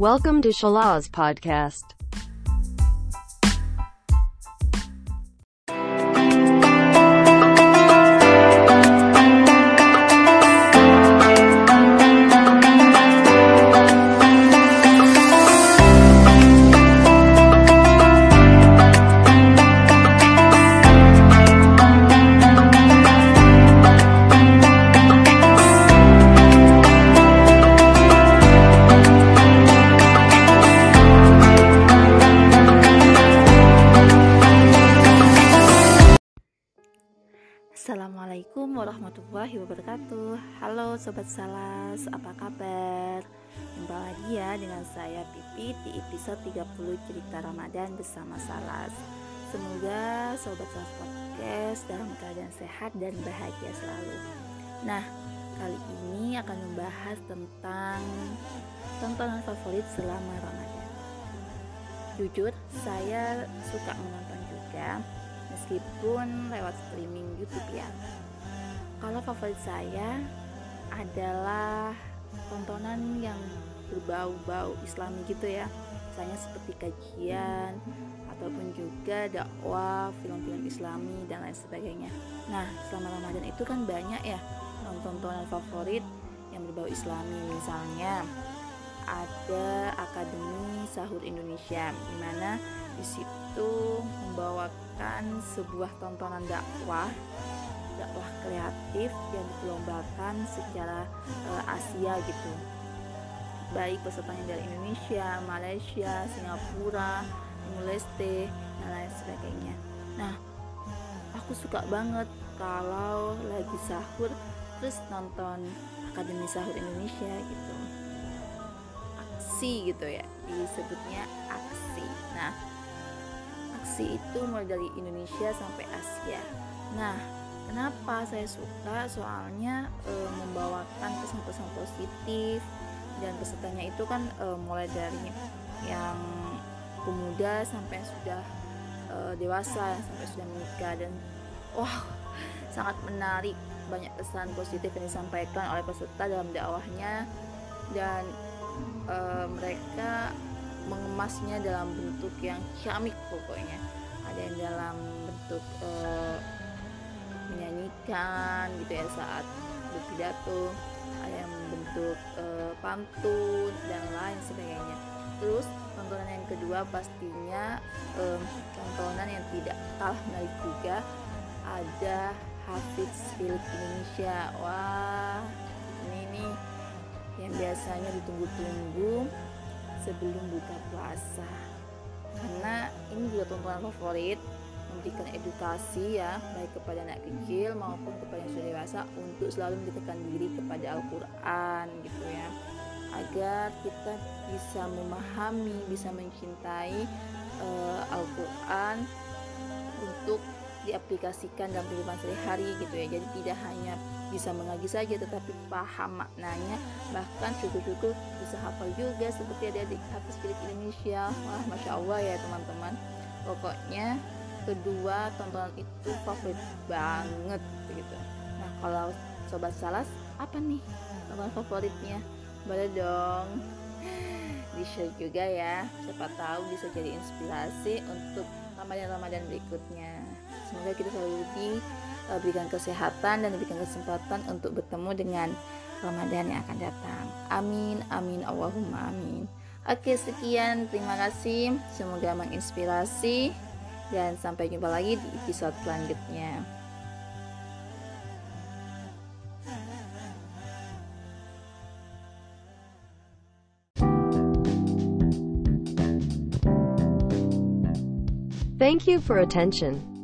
Welcome to Shalaz Podcast. Assalamualaikum warahmatullahi wabarakatuh. Halo Sobat Salas, apa kabar? Jumpa lagi ya dengan saya Pipi di episode 30 cerita Ramadan bersama Salas. Semoga Sobat Salas Podcast dalam keadaan sehat dan bahagia selalu. Nah, kali ini akan membahas tentang tontonan favorit selama Ramadan. Jujur, saya suka menonton juga meskipun lewat streaming YouTube ya. Kalau favorit saya adalah tontonan yang berbau-bau Islami gitu ya. Misalnya seperti kajian ataupun juga dakwah, film-film Islami dan lain sebagainya. Nah, selama Ramadan itu kan banyak ya tontonan favorit yang berbau Islami misalnya ada Akademi Sahur Indonesia di mana di situ membawakan sebuah tontonan dakwah dakwah kreatif yang dilombakan secara uh, Asia gitu. Baik pesertanya dari Indonesia, Malaysia, Singapura, Timur Leste dan lain sebagainya. Nah, aku suka banget kalau lagi sahur terus nonton Akademi Sahur Indonesia gitu. Aksi gitu ya disebutnya aksi. Nah aksi itu mulai dari Indonesia sampai Asia. Nah kenapa saya suka? Soalnya e, membawakan pesan-pesan positif dan pesertanya itu kan e, mulai dari yang pemuda sampai sudah e, dewasa sampai sudah menikah dan wah sangat menarik banyak pesan positif yang disampaikan oleh peserta dalam dakwahnya. Dan e, mereka mengemasnya dalam bentuk yang ciamik pokoknya. Ada yang dalam bentuk e, menyanyikan gitu ya saat berpidato. Ada yang bentuk e, pantun dan lain sebagainya. Terus tontonan yang kedua pastinya e, tontonan yang tidak kalah menarik juga ada Hafiz Film Indonesia. Wah ini nih yang biasanya ditunggu-tunggu sebelum buka puasa. Karena ini juga tontonan favorit memberikan edukasi ya baik kepada anak kecil maupun kepada yang sudah dewasa untuk selalu mendekatkan diri kepada Al-Quran gitu ya. Agar kita bisa memahami bisa mencintai uh, Al-Quran untuk diaplikasikan dalam kehidupan sehari-hari gitu ya. Jadi tidak hanya bisa mengaji saja tetapi paham maknanya. Bahkan cukup-cukup bisa hafal juga seperti ada di Hafiz Cilik Indonesia. Wah masya Allah ya teman-teman. Pokoknya kedua tontonan itu favorit banget gitu. Nah kalau sobat salas apa nih tontonan favoritnya? Boleh dong di share juga ya. Siapa tahu bisa jadi inspirasi untuk Ramadan-Ramadan berikutnya. Semoga kita selalu diberikan eh, kesehatan dan diberikan kesempatan untuk bertemu dengan Ramadan yang akan datang. Amin amin Allahumma amin. Oke sekian. Terima kasih. Semoga menginspirasi. Dan sampai jumpa lagi di episode selanjutnya Thank you for attention.